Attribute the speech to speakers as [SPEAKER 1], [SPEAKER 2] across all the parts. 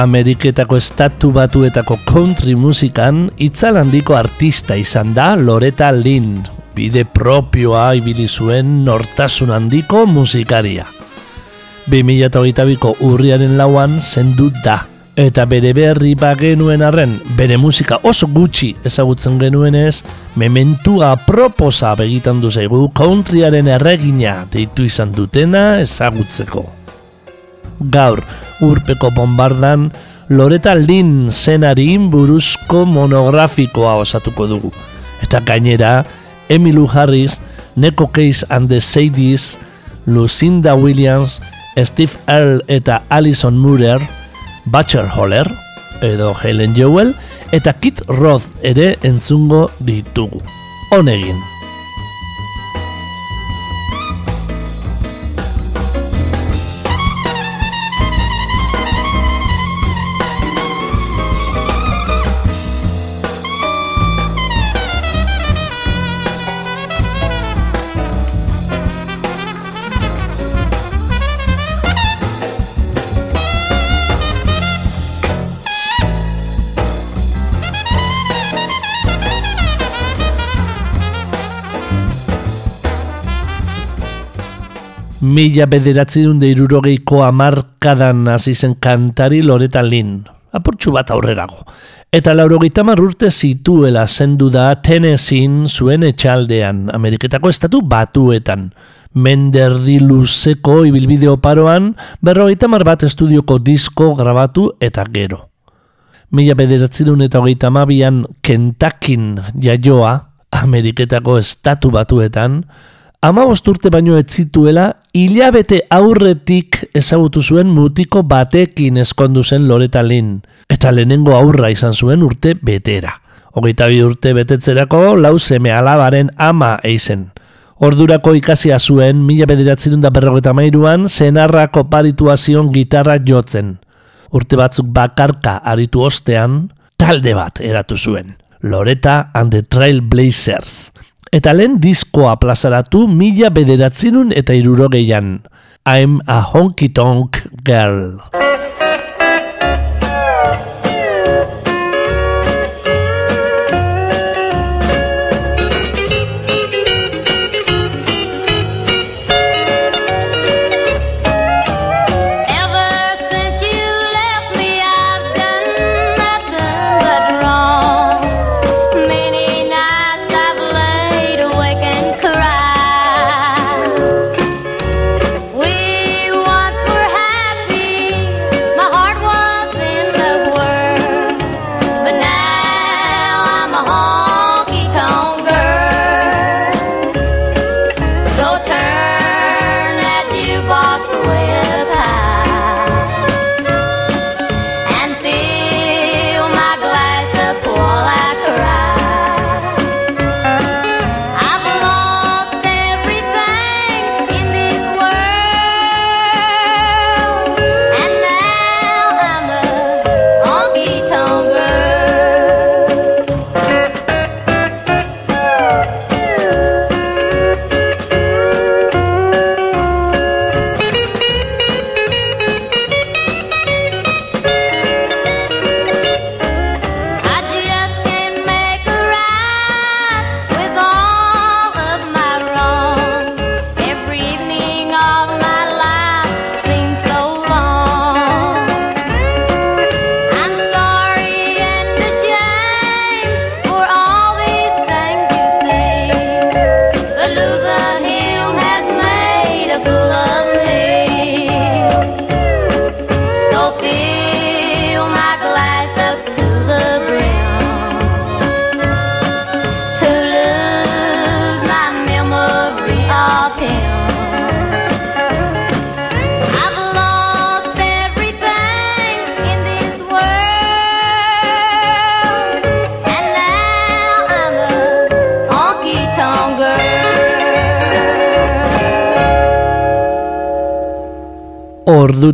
[SPEAKER 1] Ameriketako estatu batuetako country musikan itzal handiko artista izan da Loretta Lynn, bide propioa ibili zuen nortasun handiko musikaria. 2008ko urriaren lauan zendu da, eta bere berri bagenuen arren, bere musika oso gutxi ezagutzen genuenez, mementua proposa begitan du zaigu countryaren erregina deitu izan dutena ezagutzeko. Gaur, urpeko bombardan Loreta Lin zenari buruzko monografikoa osatuko dugu. Eta gainera, Emilu Harris, Neko Case and the Sadies, Lucinda Williams, Steve Earle eta Alison Murer, Butcher Holler, edo Helen Jewell, eta Kit Roth ere entzungo ditugu. Honegin. Mila bederatzi dut irurogeiko amarkadan hasi zen kantari Loreta Lin, apurtxu bat aurrerago. Eta laurogeita urte zituela zendu da Tennessee zuen etxaldean, Ameriketako estatu batuetan. Menderdi luzeko ibilbideo paroan, berrogeita mar bat estudioko disko grabatu eta gero. Mila bederatzi eta hogeita mabian Kentakin jaioa, Ameriketako estatu batuetan, ama urte baino ez zituela, hilabete aurretik ezagutu zuen mutiko batekin eskondu zen Loreta Lin, eta lehenengo aurra izan zuen urte betera. Hogeita bi urte betetzerako lau seme alabaren ama eizen. Ordurako ikasia zuen, mila bederatzen da berrogeta mairuan, zenarrako parituazion gitarra jotzen. Urte batzuk bakarka aritu ostean, talde bat eratu zuen. Loreta and the Trailblazers eta lehen diskoa plazaratu mila bederatzinun eta irurogeian. I'm a honky-tonk girl.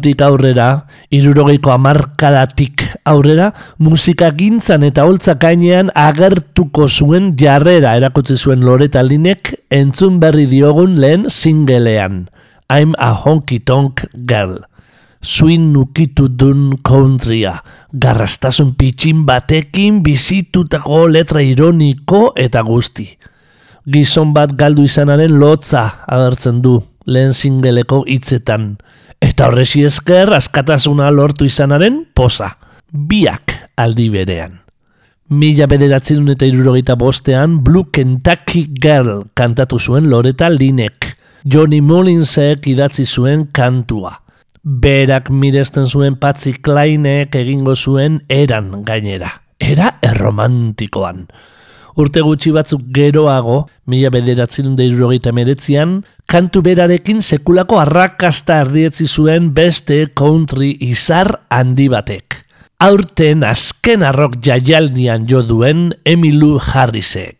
[SPEAKER 1] Ordutik aurrera, irurogeiko amarkadatik aurrera, musika gintzan eta holtza kainean agertuko zuen jarrera erakutsi zuen Loreta Linek entzun berri diogun lehen singelean. I'm a honky tonk girl. Swin nukitu dun countrya, garrastasun pitxin batekin bizitutako letra ironiko eta guzti. Gizon bat galdu izanaren lotza agertzen du lehen singeleko hitzetan eta horresi esker askatasuna lortu izanaren posa, biak aldi berean. Mila bederatzen eta irurogeita bostean Blue Kentucky Girl kantatu zuen Loreta Linek, Johnny Mullinsek idatzi zuen kantua. Berak miresten zuen Patzi Kleinek egingo zuen eran gainera. Era erromantikoan. Urte gutxi batzuk geroago, mila bederatzen deirurogeita meretzian, kantu berarekin sekulako arrakasta ardietzi zuen beste country izar handi batek. Aurten azken arrok jaialdian jo duen Emilu Harrisek.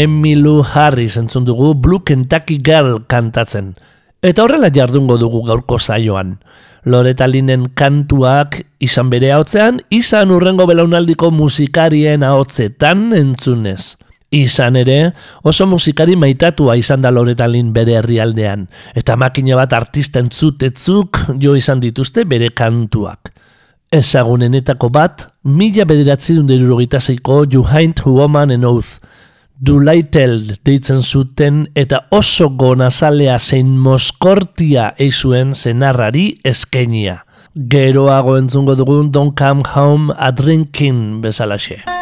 [SPEAKER 1] Emilu Harris entzun dugu Blue Kentucky Girl kantatzen. Eta horrela jardungo dugu gaurko zaioan. Loreta Linen kantuak izan bere haotzean, izan urrengo belaunaldiko musikarien haotzetan entzunez. Izan ere, oso musikari maitatua izan da Loreta bere herrialdean, eta makina bat artisten zutetzuk jo izan dituzte bere kantuak. Ezagunenetako bat, mila bederatzi dunderurogeita zeiko You Haint Woman and Oath, Dulaitel deitzen zuten eta oso gonazalea zein moskortia eizuen zenarrari eskenia.
[SPEAKER 2] geroago entzungo dugun Don't Come Home a Drinking bezalaxe.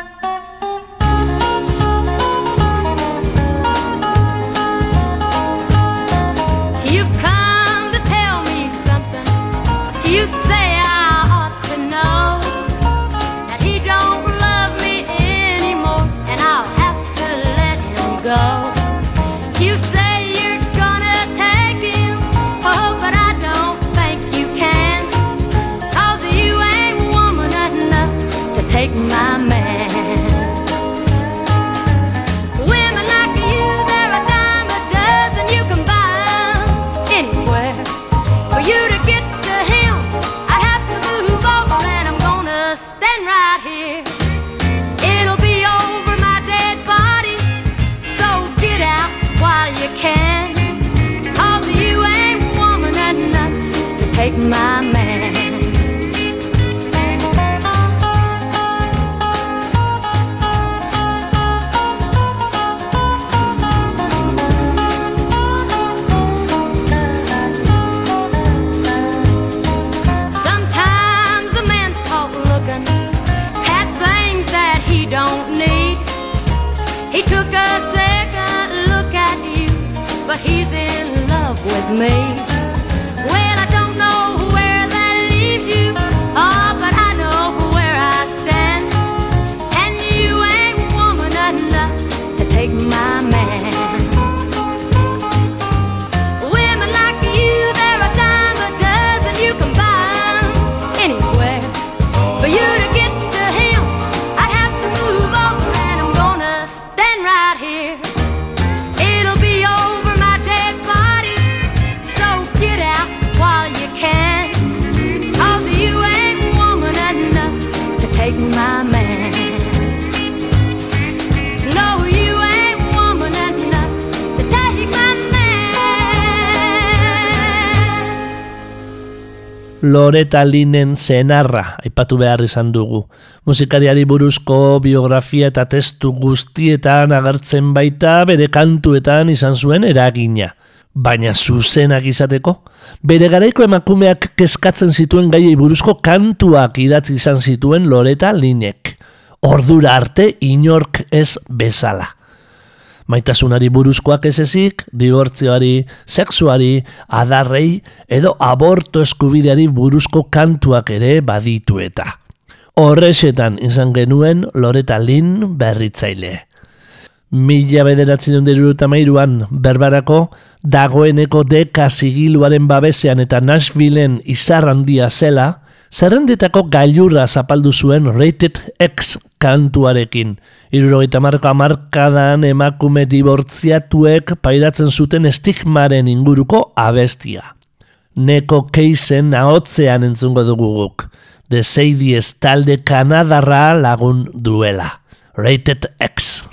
[SPEAKER 2] Loreta Linen zenarra aipatu behar izan dugu. Musikariari buruzko biografia eta testu guztietan agertzen baita bere kantuetan izan zuen eragina. Baina zuzenak izateko, bere garaiko emakumeak kezkatzen zituen gaiei buruzko kantuak idatzi izan zituen Loreta Linek. Ordura arte inork ez bezala maitasunari buruzkoak ez ezik, dibortzioari, sexuari, adarrei edo aborto eskubideari buruzko kantuak ere baditu eta. Horrexetan izan genuen Loreta Lin berritzaile. Mila bederatzen mairuan berbarako dagoeneko deka zigiluaren babesean eta Nashvilleen izarrandia zela, zerrendetako gailurra zapaldu zuen Rated X kantuarekin, Irurogeita marka markadan emakume dibortziatuek pairatzen zuten estigmaren inguruko abestia. Neko keisen ahotzean entzungo dugu guk. De Seidi talde Kanadarra lagun duela. Rated X.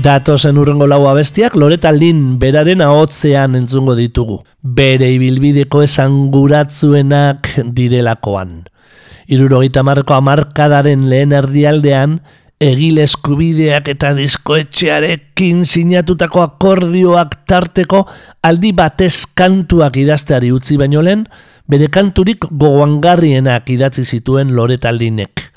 [SPEAKER 1] Datozen urrengo lau abestiak Loreta Lin beraren ahotzean entzungo ditugu. Bere ibilbideko esanguratzuenak direlakoan. Irurogeita marko amarkadaren lehen erdialdean, egile eskubideak eta diskoetxearekin sinatutako akordioak tarteko aldi batez kantuak idazteari utzi baino lehen, bere kanturik gogoangarrienak idatzi zituen Loreta Linek.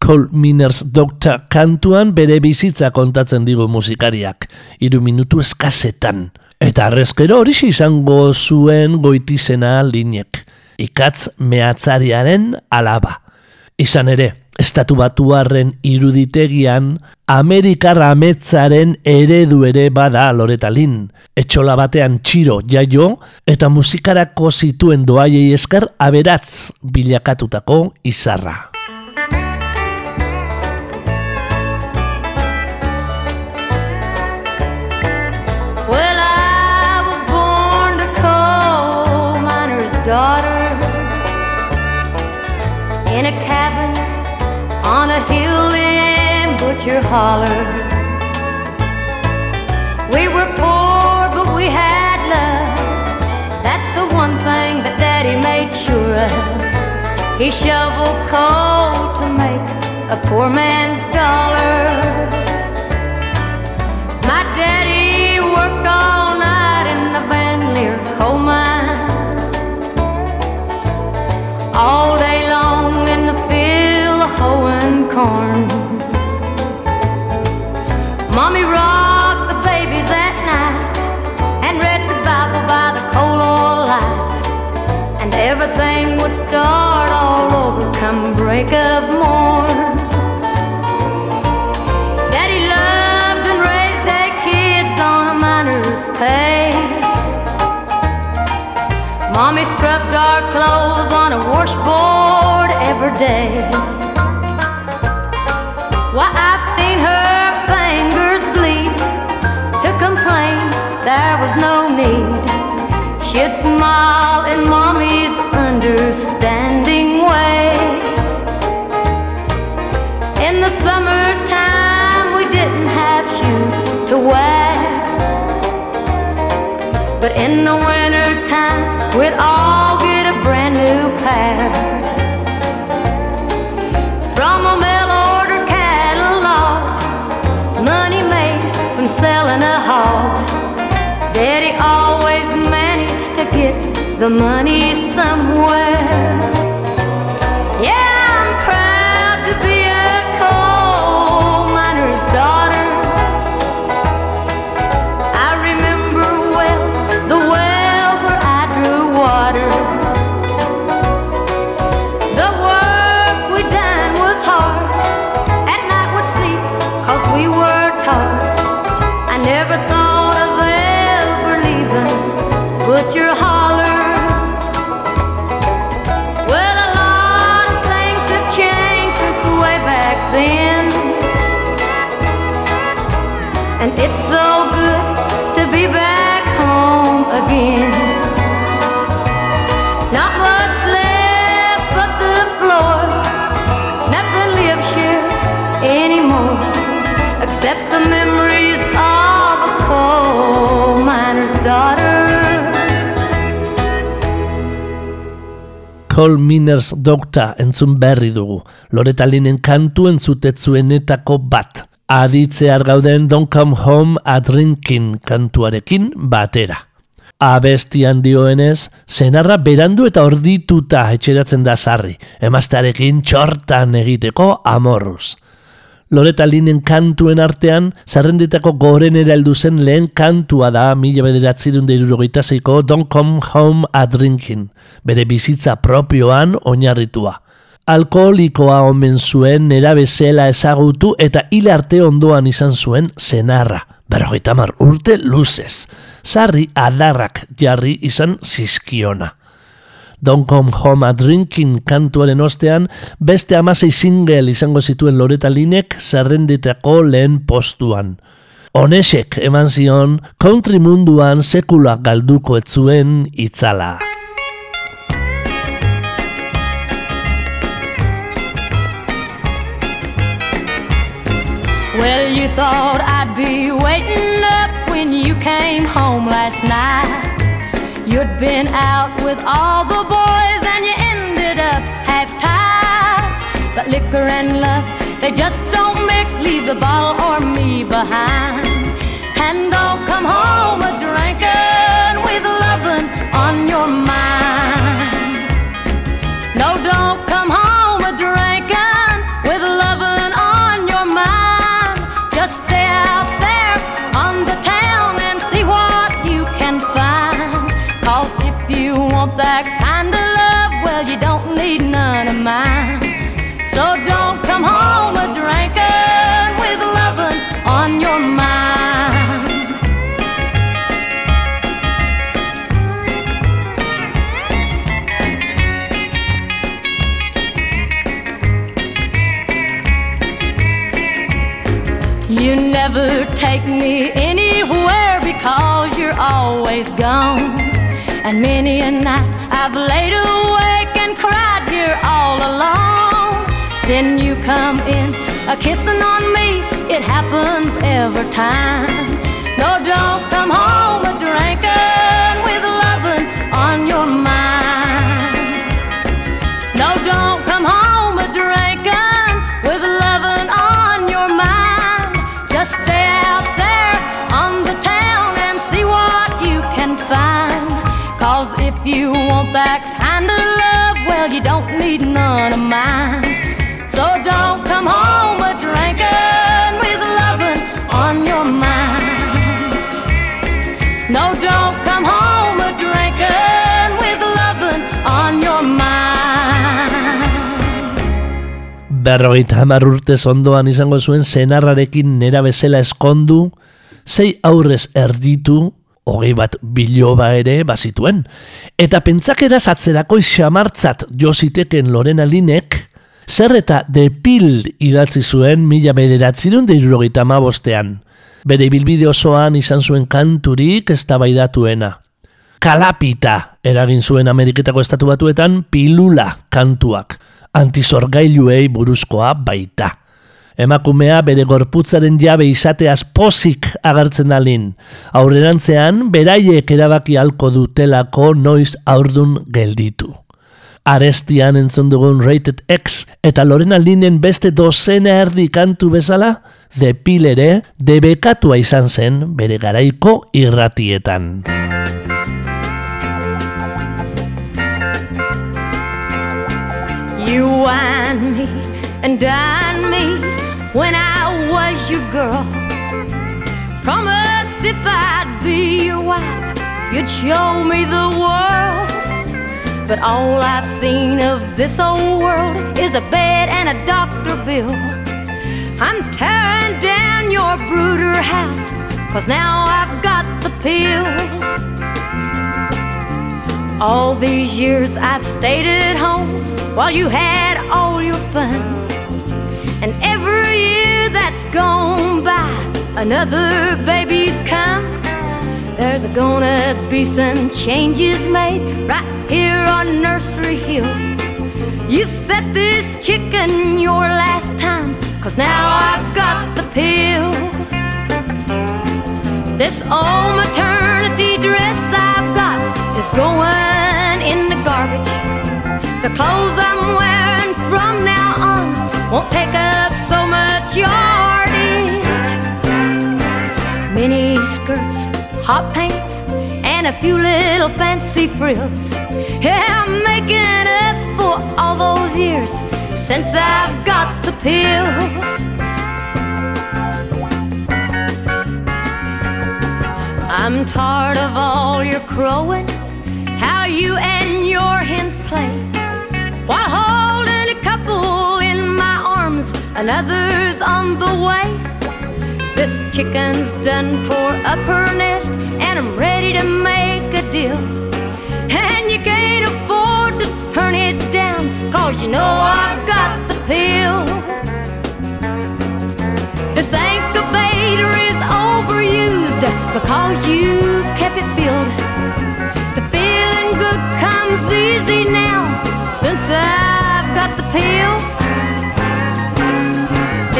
[SPEAKER 1] Coal Miners Doctor kantuan bere bizitza kontatzen digu musikariak, iru minutu eskazetan. Eta arrezkero hori izango zuen goitizena linek, ikatz mehatzariaren alaba. Izan ere, estatu batuarren iruditegian, Amerikar ametzaren eredu ere bada loretalin. Etxola batean txiro jaio eta musikarako zituen doaiei esker aberatz bilakatutako izarra.
[SPEAKER 2] Butcher Holler. We were poor, but we had love. That's the one thing that Daddy made sure of. He shoveled coal to make a poor man's dollar. My daddy worked all night in the Van Leer coal mines. All day corn. Mommy rocked the baby that night and read the Bible by the coal oil light. And everything would start all over come break of morn. Daddy loved and raised their kids on a miner's pay. Mommy scrubbed our clothes on a washboard every day. In the wintertime, we'd all get a brand new pair. From a mail order catalog, money made from selling a hog. Daddy always managed to get the money somewhere. Coal miner's daughter. Coal Miners
[SPEAKER 1] Docta entzun berri dugu. Loretalinen kantu entzutetzuenetako bat. Aditzear gauden Don't Come Home a Drinking kantuarekin batera. Abestian dioenez, zenarra berandu eta ordituta etxeratzen da sarri, emaztearekin txortan egiteko amorruz. Loreta Linen kantuen artean, zarrendetako goren eraldu zen lehen kantua da mila bederatzerun deirurogeita zeiko Don't Come Home a Drinking, bere bizitza propioan oinarritua. Alkoholikoa omen zuen nera bezela ezagutu eta hil arte ondoan izan zuen zenarra, berrogeita mar urte luzez. Sarri adarrak jarri izan zizkiona. Don't Come Home a Drinking kantuaren ostean, beste amasei single izango zituen Loreta Linek zerrendetako lehen postuan. Onesek eman zion, country munduan sekula galduko etzuen itzala.
[SPEAKER 2] Well, you thought I'd be waiting up when you came home last night. You'd been out with all the boys and you ended up half tied. But liquor and love, they just don't mix. Leave the bottle or me behind. And don't come home a drinking want that kind of love, well, you don't need none of mine. So don't come home a drinking with loving on your mind. You never take me anywhere because you're always gone. And many a night I've laid awake and cried here all alone. Then you come in, a kissing on me, it happens every time. No, don't come home a drinking
[SPEAKER 1] Berrogeita hamar urtez ondoan izango zuen zenarrarekin nera bezala eskondu, sei aurrez erditu, hogei bat biloba ere bazituen. Eta pentsakeraz atzerako xamartzat jositeken Lorena Linek, zer eta depil idatzi zuen mila bederatzirun deirurogeita bostean. Bere ibilbide osoan izan zuen kanturik ez tabaidatuena. Kalapita eragin zuen Ameriketako estatu batuetan pilula kantuak, antizorgailuei buruzkoa baita. Emakumea bere gorputzaren jabe izateaz pozik agertzen alin. Aurrerantzean, beraiek erabaki halko dutelako noiz aurdun gelditu. Arestian entzun dugun Rated X eta Lorena Linen beste dozena erdi kantu bezala, depilere debekatua izan zen bere garaiko irratietan.
[SPEAKER 2] You wine me and dine me when I was your girl. Promised if I'd be your wife, you'd show me the world. But all I've seen of this old world is a bed and a doctor bill. I'm tearing down your brooder house, cause now I've got the pill. All these years I've stayed at home while you had all your fun. And every year that's gone by, another baby's come. There's gonna be some changes made right here on Nursery Hill. You set this chicken your last time, cause now I've got the pill. This old maternity dress I've got is going. The clothes I'm wearing from now on won't take up so much yardage. Mini skirts, hot pants, and a few little fancy frills. Yeah, I'm making up for all those years since I've got the pill. I'm tired of all your crowing, how you and your hens play. While holding a couple in my arms, another's on the way. This chicken's done tore up her nest, and I'm ready to make a deal. And you can't afford to turn it down, cause you know I've got the pill. This incubator is overused because you've kept it filled. The feeling good comes easy now I've got the pill.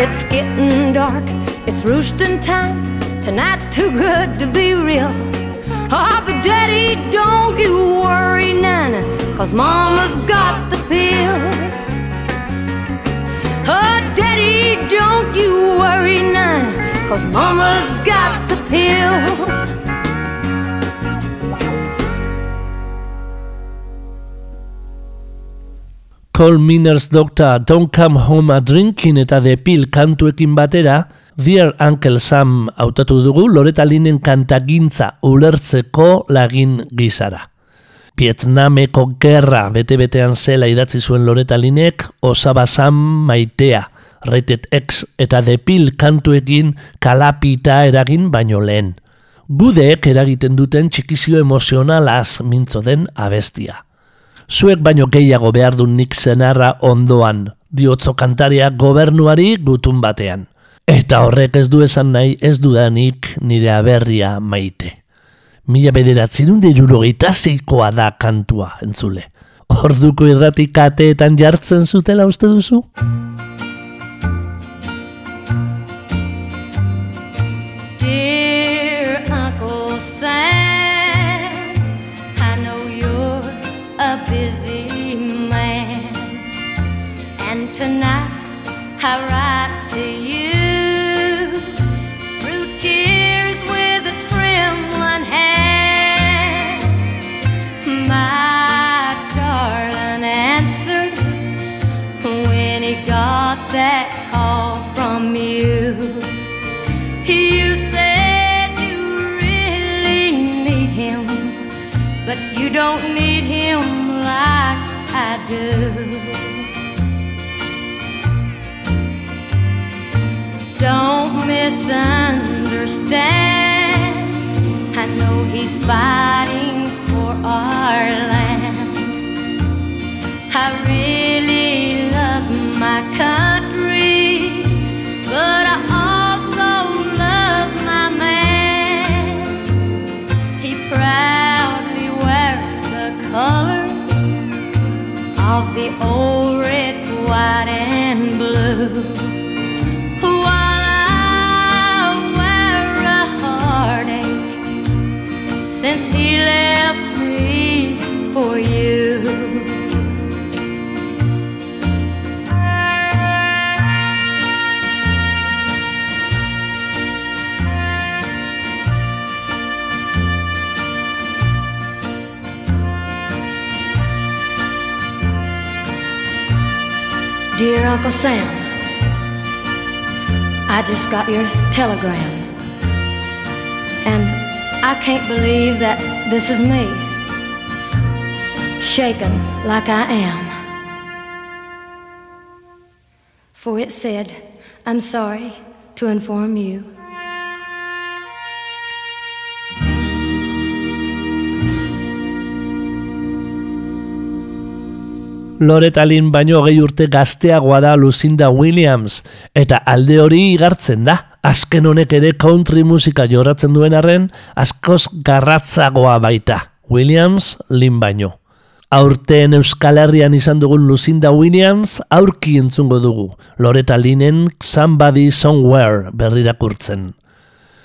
[SPEAKER 2] It's getting dark, It's roosting time. Tonight's too good to be real. Oh, but Daddy, don't you worry none, cause Mama's got the pill. Oh, Daddy, don't you worry none, cause Mama's got the pill.
[SPEAKER 1] Call Miners Doctor Don't Come Home a Drinking eta The Pill kantuekin batera, Dear Uncle Sam hautatu dugu Loreta Linen kantagintza ulertzeko lagin gizara. Vietnameko gerra bete-betean zela idatzi zuen Loreta Linek, Osaba Sam maitea, Rated X eta The Pill kantuekin kalapita eragin baino lehen. Gudeek eragiten duten txikizio emozionalaz mintzo den abestia. Zuek baino gehiago behar du nik zenarra ondoan, diotzo kantaria gobernuari gutun batean. Eta horrek ez du esan nahi ez dudanik nire aberria maite. Mila bederatzi dunde jurogeita zeikoa da kantua, entzule. Orduko irratik kateetan jartzen zutela uste duzu?
[SPEAKER 2] Fighting for our land. I really love my country, but I also love my man. He proudly wears the colors of the old Uncle Sam, I just got your telegram. And I can't believe that this is me, shaken like I am. For it said, I'm sorry to inform you.
[SPEAKER 1] Loretta Lynn baino gehi urte gazteagoa da Lucinda Williams, eta alde hori igartzen da. Azken honek ere country musika joratzen duen arren, askoz garratzagoa baita. Williams, Lynn baino. Aurten Euskal Herrian izan dugun Lucinda Williams aurki entzungo dugu. Loretta Lynnen Somebody Somewhere berrirakurtzen.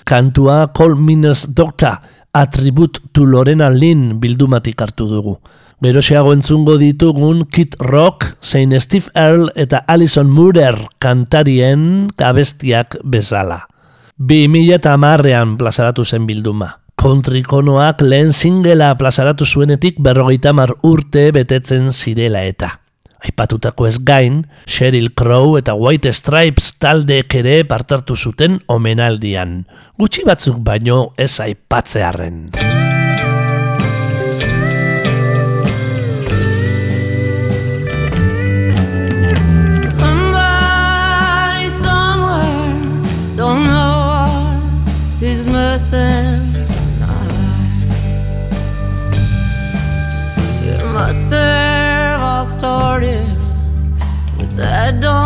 [SPEAKER 1] Kantua Call Miners Doctor, Attribute to Lorena Lynn bildumatik hartu dugu. Geroxeago entzungo ditugun Kid Rock, zein Steve Earle eta Alison Moorer kantarien gabestiak bezala. Bi mila eta amarrean plazaratu zen bilduma. Country konoak lehen singela plazaratu zuenetik berrogeita mar urte betetzen zirela eta. Aipatutako ez gain, Sheryl Crow eta White Stripes taldeek ere partartu zuten omenaldian. Gutxi batzuk baino ez aipatzearren.
[SPEAKER 2] Must have all started with that darn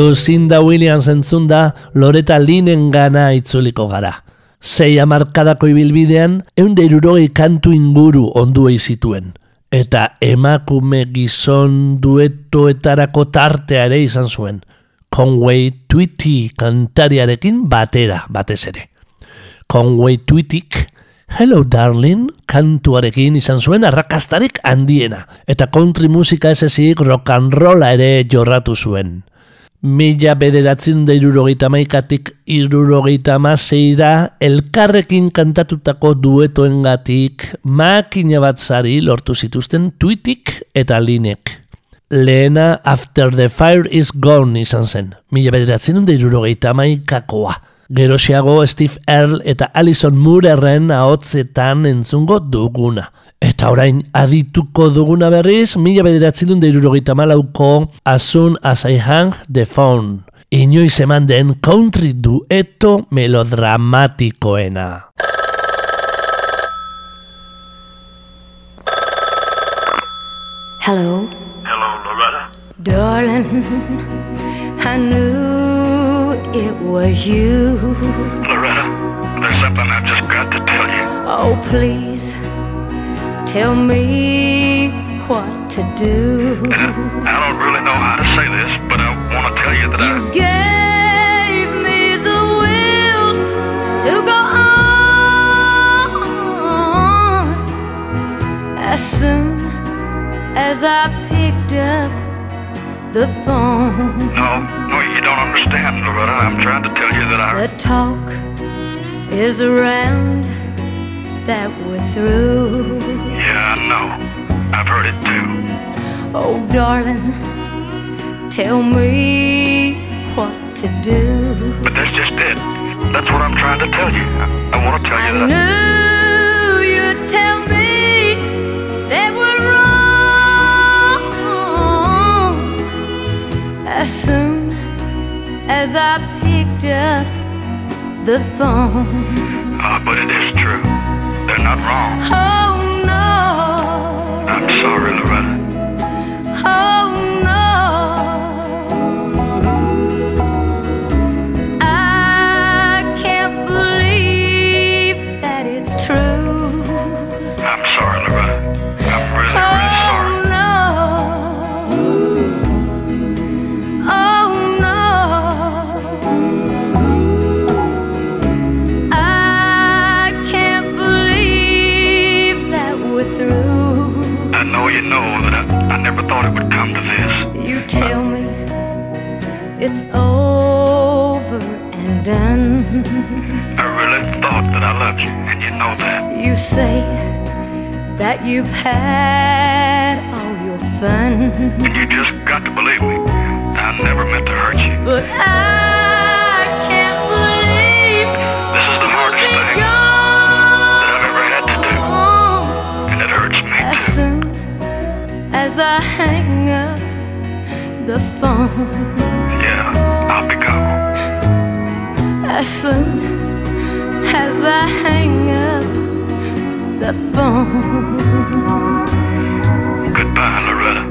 [SPEAKER 1] Lucinda Williams entzunda Loreta Linen gana itzuliko gara. Sei amarkadako ibilbidean, eunde irurogei kantu inguru onduei zituen. Eta emakume gizon duetoetarako tartea ere izan zuen. Conway Twitty kantariarekin batera batez ere. Conway Twittik Hello Darling kantuarekin izan zuen arrakastarik handiena. Eta country musika ez ezik rock and rolla ere jorratu zuen. Mila bederatzen da irurogeita maikatik irurogeita mazeira elkarrekin kantatutako duetoengatik makina bat zari lortu zituzten tuitik eta linek. Lehena After the Fire is Gone izan zen, mila bederatzen da irurogeita maikakoa. Gerosiago Steve Earle eta Alison Moorerren ahotzetan entzungo duguna. Eta orain adituko duguna berriz, mila bederatzen dut irurogeita malauko As soon as I hang the phone. Inoiz eman den country dueto melodramatikoena.
[SPEAKER 2] Hello,
[SPEAKER 3] Hello, Loretta.
[SPEAKER 2] darling. I knew it was you.
[SPEAKER 3] Loretta, there's something I've just got to tell you.
[SPEAKER 2] Oh, please tell me what to do.
[SPEAKER 3] And I don't really know how to say this, but I want to tell you that
[SPEAKER 2] You
[SPEAKER 3] I.
[SPEAKER 2] gave me the will to go on as soon as I picked up the phone.
[SPEAKER 3] No, no, you don't understand, Loretta. I'm trying to tell you that I.
[SPEAKER 2] The talk is around that we're through.
[SPEAKER 3] Yeah, I know. I've heard it too.
[SPEAKER 2] Oh, darling, tell me what to do.
[SPEAKER 3] But that's just it. That's what I'm trying to tell you. I, I want to tell you
[SPEAKER 2] I
[SPEAKER 3] that.
[SPEAKER 2] knew you'd tell me that we're wrong as soon as I picked up the phone.
[SPEAKER 3] Ah, but it is true. They're not wrong.
[SPEAKER 2] Oh no.
[SPEAKER 3] I'm sorry, Loretta.
[SPEAKER 2] Oh
[SPEAKER 3] thought it would come
[SPEAKER 2] to this. You tell me it's over and done.
[SPEAKER 3] I really thought that I loved you, and you know that.
[SPEAKER 2] You say that you've had all your fun.
[SPEAKER 3] And you just got to believe me. I never meant to hurt you.
[SPEAKER 2] But I. as I hang up the phone,
[SPEAKER 3] Yeah, I'll be gone.
[SPEAKER 2] as soon as I hang up the phone.
[SPEAKER 3] Goodbye, Loretta.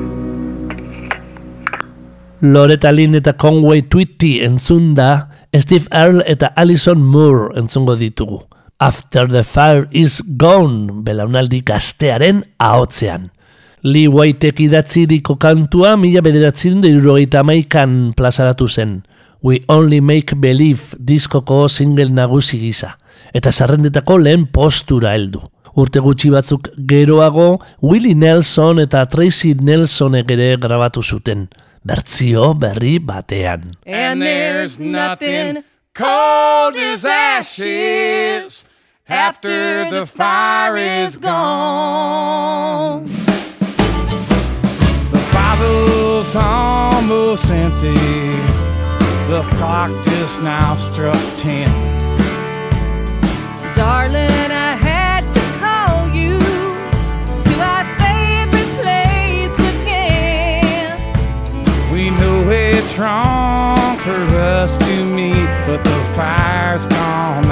[SPEAKER 1] Loretta Lynn eta Conway Twitty entzun da, Steve Earle eta Alison Moore entzungo ditugu. After the Fire is Gone, belaunaldi gaztearen ahotzean. Lee Whiteek idatziriko kantua mila bederatzen irurogeita amaikan plazaratu zen. We Only Make Believe diskoko single nagusi gisa. Eta zerrendetako lehen postura heldu. Urte gutxi batzuk geroago, Willie Nelson eta Tracy Nelsonek ere grabatu zuten. Bertzio berri batean.
[SPEAKER 4] And there's nothing cold as ashes after the fire is gone. Bottle's almost empty. The clock just now struck ten. Darling, I had to call you to our favorite place again. We know it's wrong for us to meet, but the fire's gone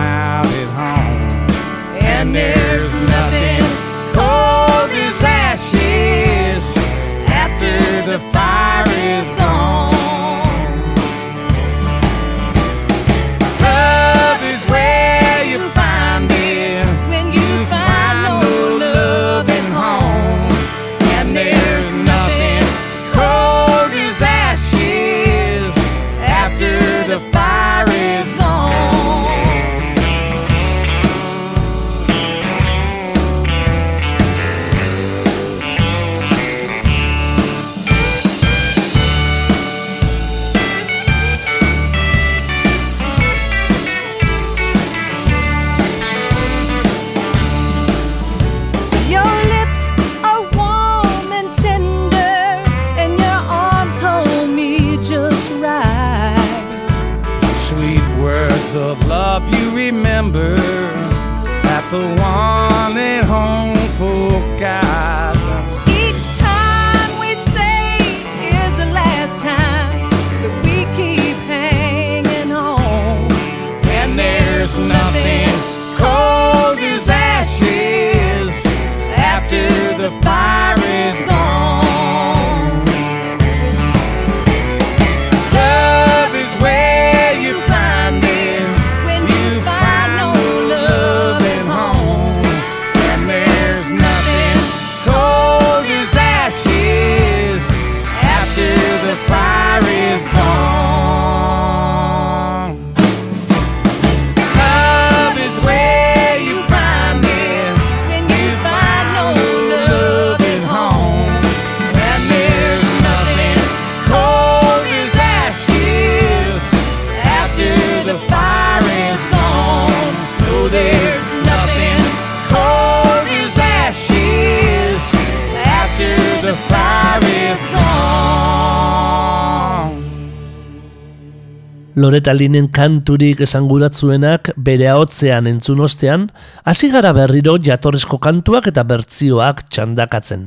[SPEAKER 1] Loreta Linen kanturik esanguratzuenak bere ahotzean entzun ostean, hasi gara berriro jatorrezko kantuak eta bertzioak txandakatzen.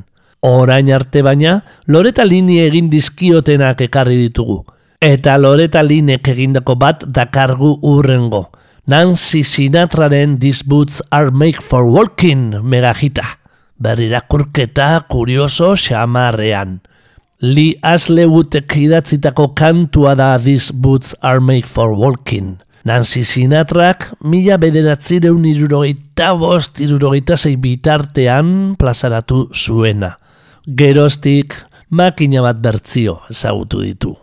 [SPEAKER 1] Orain arte baina, Loreta Lini egin dizkiotenak ekarri ditugu. Eta Loreta Linek egindako bat dakargu urrengo. Nancy Sinatraren These Boots Are Make For Walking megajita. Berrirakurketa kurioso xamarrean. Lee Aslewutek idatzitako kantua da These Boots Are Made For Walking. Nancy Sinatrak mila bederatzireun irurogeita bost irurogeita zei bitartean plazaratu zuena. Geroztik makina bat bertzio ezagutu ditu.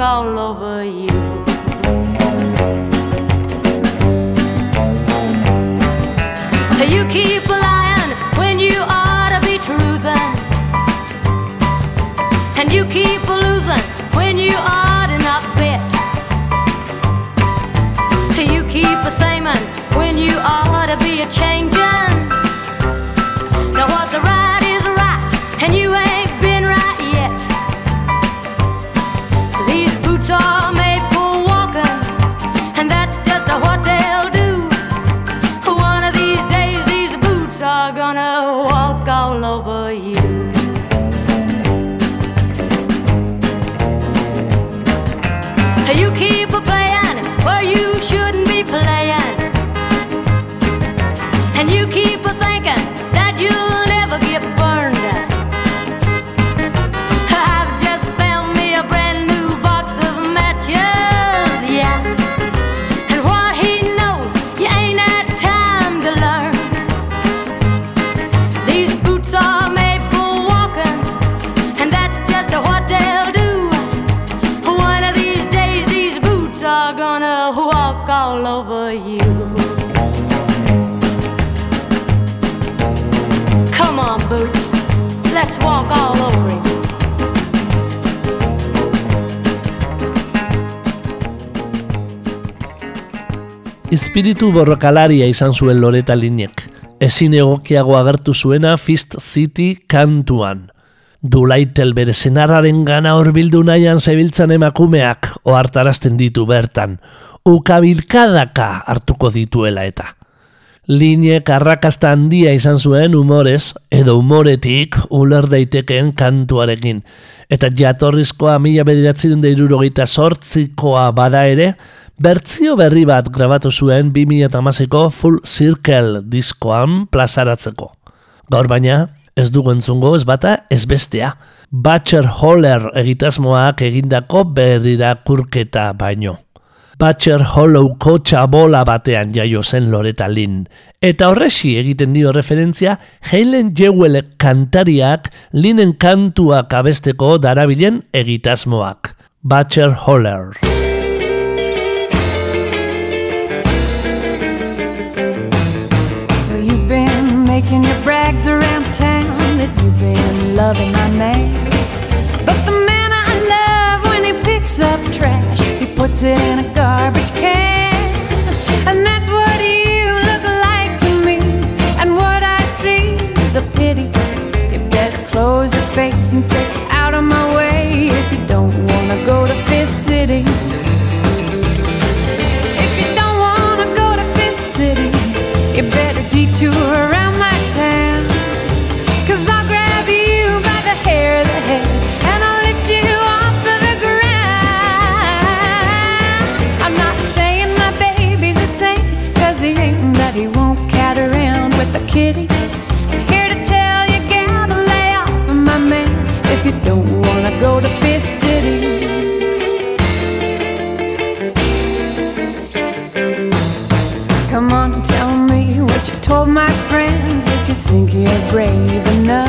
[SPEAKER 2] All over you.
[SPEAKER 1] Espiritu borrokalaria izan zuen Loreta Linek. Ezin egokiago agertu zuena Fist City kantuan. Dulaitel bere senarraren gana horbildu nahian zebiltzan emakumeak ohartarazten ditu bertan. Ukabilkadaka hartuko dituela eta. Linek arrakasta handia izan zuen humorez edo humoretik uler daitekeen kantuarekin. Eta jatorrizkoa mila bederatzen da irurogeita sortzikoa bada ere, bertzio berri bat grabatu zuen 2008ko Full Circle diskoan plazaratzeko. Gaur baina, ez dugu entzungo ez bata ez bestea. Butcher Holler egitasmoak egindako berrirakurketa baino. Butcher Hollowko txabola batean jaio zen Loreta Lynn. Eta horresi egiten dio referentzia Helen Jewell kantariak Lynnen kantuak abesteko darabilen egitasmoak. Butcher Holler.
[SPEAKER 5] Making your brags around town that you've been loving my man. But the man I love, when he picks up trash, he puts it in a garbage can. And that's what you look like to me. And what I see is a pity. You better close your face and stay you told my friends if you think you're brave enough.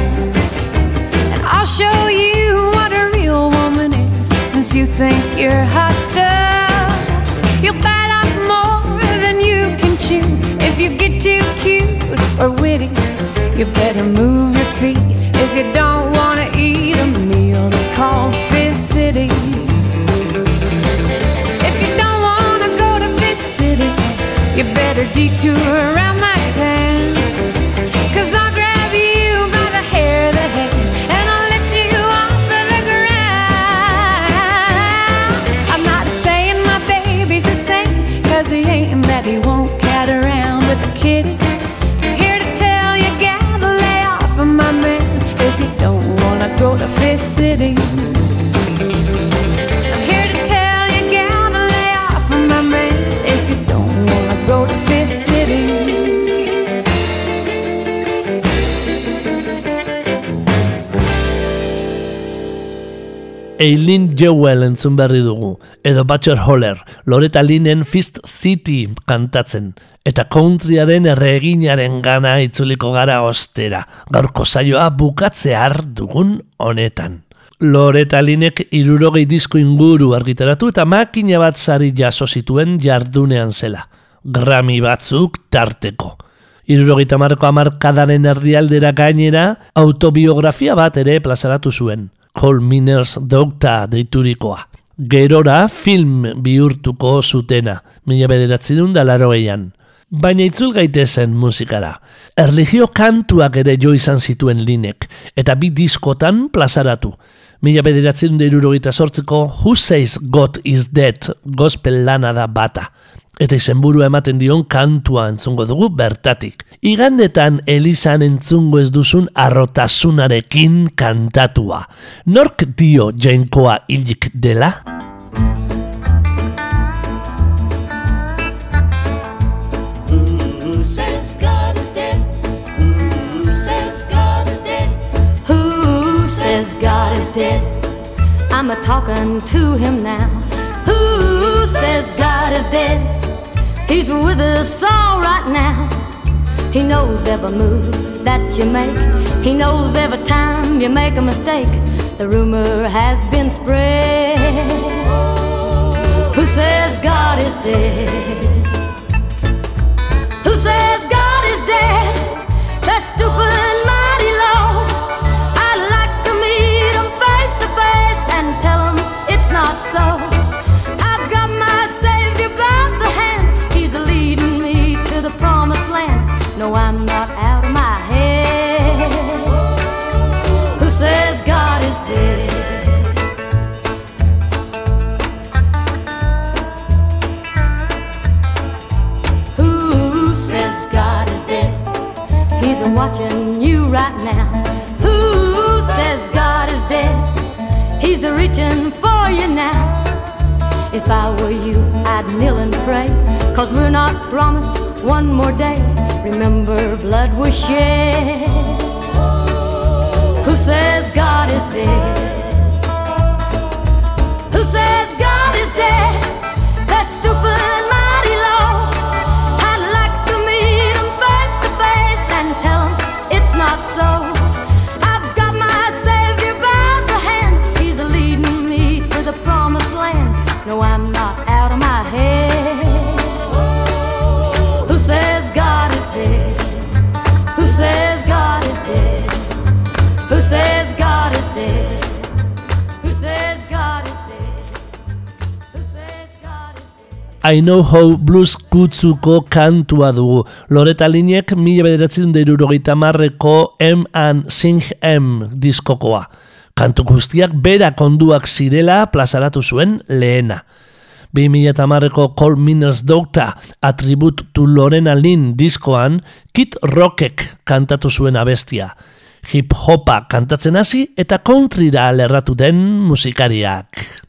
[SPEAKER 5] And I'll show you what a real woman is since you think you're hot stuff. You'll bite off more than you can chew if you get too cute or witty. You better move your feet if you don't want to eat a meal that's called Fist City. If you don't wanna go to Fist City, you better detour around
[SPEAKER 1] Eileen Jewell entzun berri dugu, edo Butcher Holler, Loreta Linen Fist City kantatzen, eta countryaren erreginaren gana itzuliko gara ostera, gaurko saioa bukatzear dugun honetan. Loreta Linek irurogei disko inguru argitaratu eta makina bat zari jaso zituen jardunean zela. Grammy batzuk tarteko. Irurogeita marko amarkadaren erdialdera gainera, autobiografia bat ere plazaratu zuen. Col Miners Docta deiturikoa. Gerora film bihurtuko zutena, mila bederatzi dun da laroeian. Baina itzul gaitezen musikara. Erligio kantuak ere jo izan zituen linek, eta bi diskotan plazaratu. Mila bederatzi dun da sortzeko Who Says God Is Dead gospel lana da bata eta izenburu ematen dion kantua entzungo dugu bertatik. Igandetan Elizan entzungo ez duzun arrotasunarekin kantatua. Nork dio jainkoa hilik dela?
[SPEAKER 2] I'm a talking to him now. Who says God is dead? He's with us all right now. He knows every move that you make. He knows every time you make a mistake. The rumor has been spread. Who says God is dead? Who says God is dead? That stupid mighty He's reaching for you now. If I were you, I'd kneel and pray. Cause we're not promised one more day. Remember, blood was shed. Who says God is dead? Who says God is dead?
[SPEAKER 1] I know how blues kutsuko kantua dugu. Loreta Linek mila bederatzen deirurogeita marreko M and Sing M diskokoa. Kantu guztiak bera konduak zirela plazaratu zuen lehena. 2000 marreko Col Miners Docta Attribute to Lorena Lynn diskoan Kid Rockek kantatu zuen abestia. Hip hopa kantatzen hasi eta countryra lerratu den musikariak.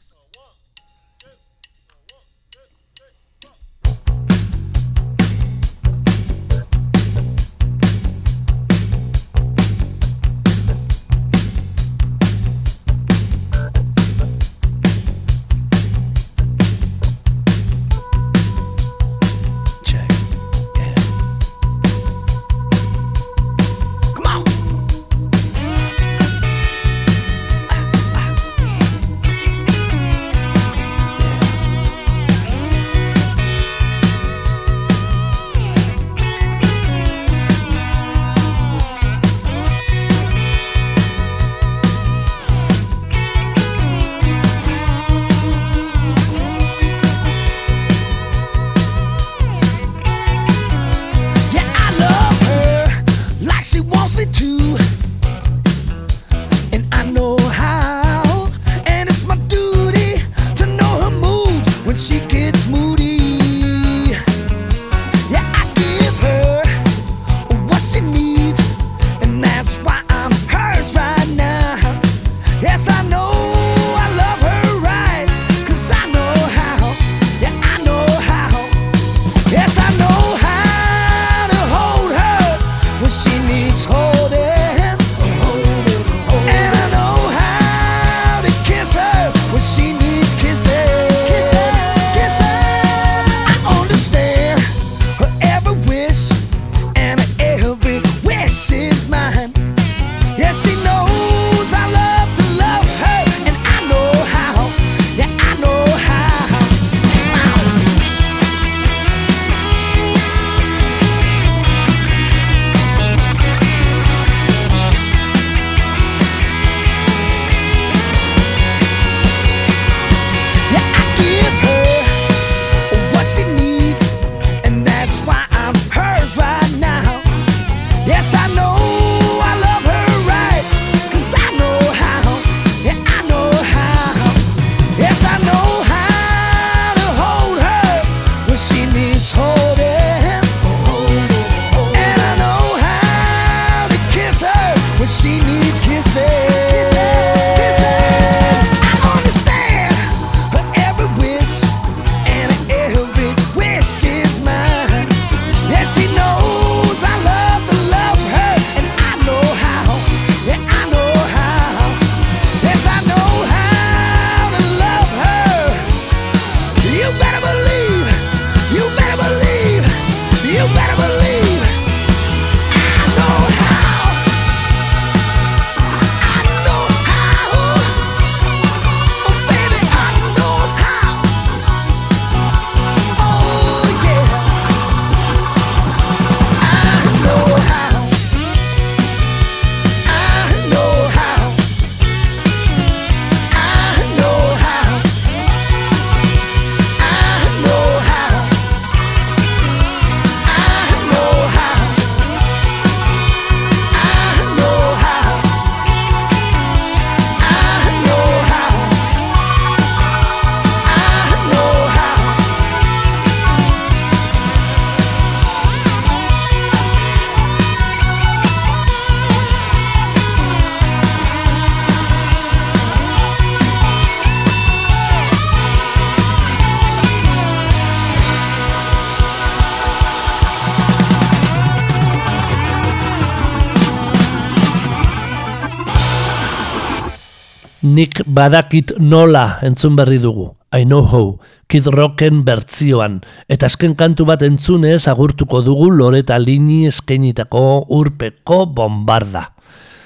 [SPEAKER 1] Nik badakit nola entzun berri dugu. I know how, Kid Rocken bertzioan. Eta azken kantu bat entzunez agurtuko dugu Loreta Lini eskainitako urpeko bombarda.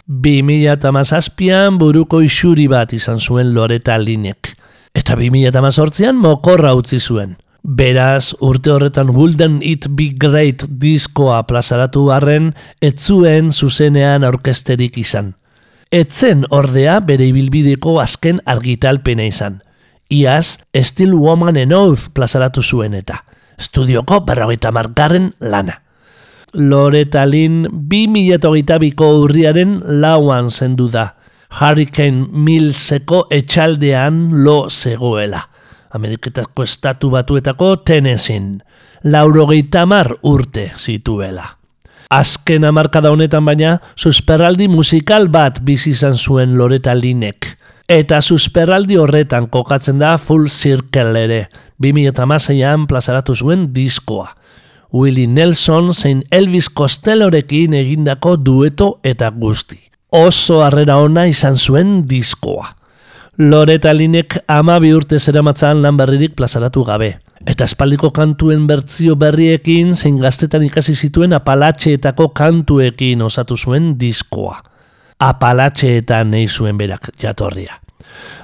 [SPEAKER 1] 2008an buruko isuri bat izan zuen Loreta Linek. Eta 2008an mokorra utzi zuen. Beraz, urte horretan Wouldn't It Be Great diskoa plazaratu harren, etzuen zuzenean orkesterik izan. Etzen ordea bere ibilbideko azken argitalpena izan. Iaz, Still Woman and Oath plazaratu zuen eta. Estudioko berrogeita margarren lana. Loreta Lynn 2008ko urriaren lauan zendu da. Hurricane Millseko etxaldean lo zegoela. Ameriketako estatu batuetako Tennessee. Laurogeita mar urte zituela. Azken amarkada honetan baina, susperraldi musikal bat bizi izan zuen Loreta Linek. Eta susperraldi horretan kokatzen da Full Circle ere, 2008an plazaratu zuen diskoa. Willie Nelson zein Elvis Costellorekin egindako dueto eta guzti. Oso harrera ona izan zuen diskoa. Loreta Linek ama bi urte zeramatzan lan berririk plazaratu gabe. Eta espaldiko kantuen bertzio berriekin zein gaztetan ikasi zituen apalatxeetako kantuekin osatu zuen diskoa. Apalatxeetan nahi zuen berak jatorria.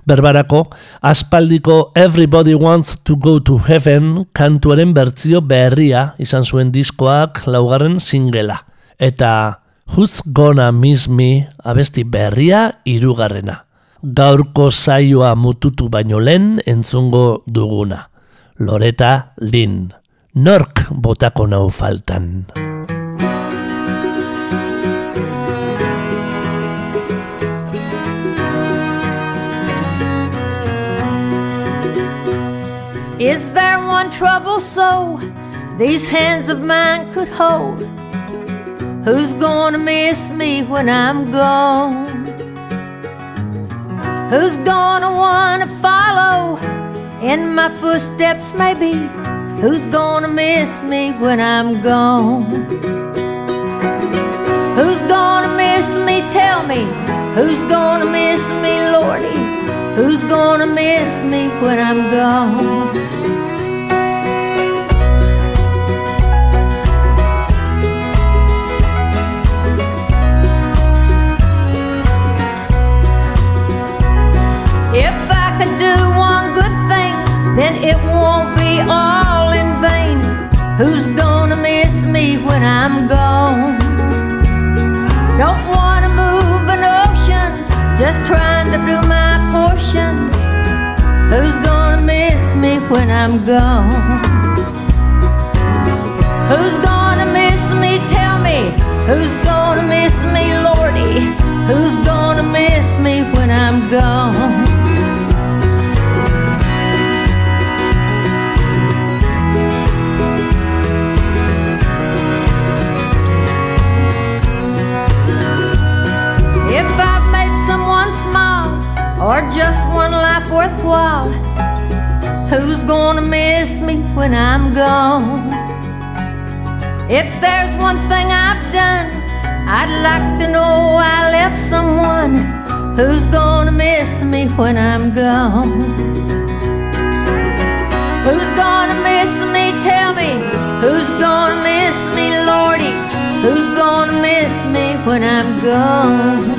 [SPEAKER 1] Berbarako, aspaldiko Everybody Wants to Go to Heaven kantuaren bertzio berria izan zuen diskoak laugarren singela. Eta Who's Gonna Miss Me abesti berria irugarrena. Gaurko zaioa mututu baino lehen entzungo duguna. Loreta Lin. Nork botako nau faltan.
[SPEAKER 2] Is there one trouble so these hands of mine could hold? Who's gonna miss me when I'm gone? Who's gonna wanna follow in my footsteps, maybe? Who's gonna miss me when I'm gone? Who's gonna miss me? Tell me. Who's gonna miss me, Lordy? Who's gonna miss me when I'm gone? Who's gonna miss me when I'm gone? Don't wanna move an ocean, just trying to do my portion. Who's gonna miss me when I'm gone? Who's gonna miss me? Tell me. Who's gonna miss me, Lordy? Who's gonna miss me when I'm gone? Or just one life worthwhile, who's gonna miss me when I'm gone? If there's one thing I've done, I'd like to know I left someone who's gonna miss me when I'm gone. Who's gonna miss me? Tell me. Who's gonna miss me, Lordy? Who's gonna miss me when I'm gone?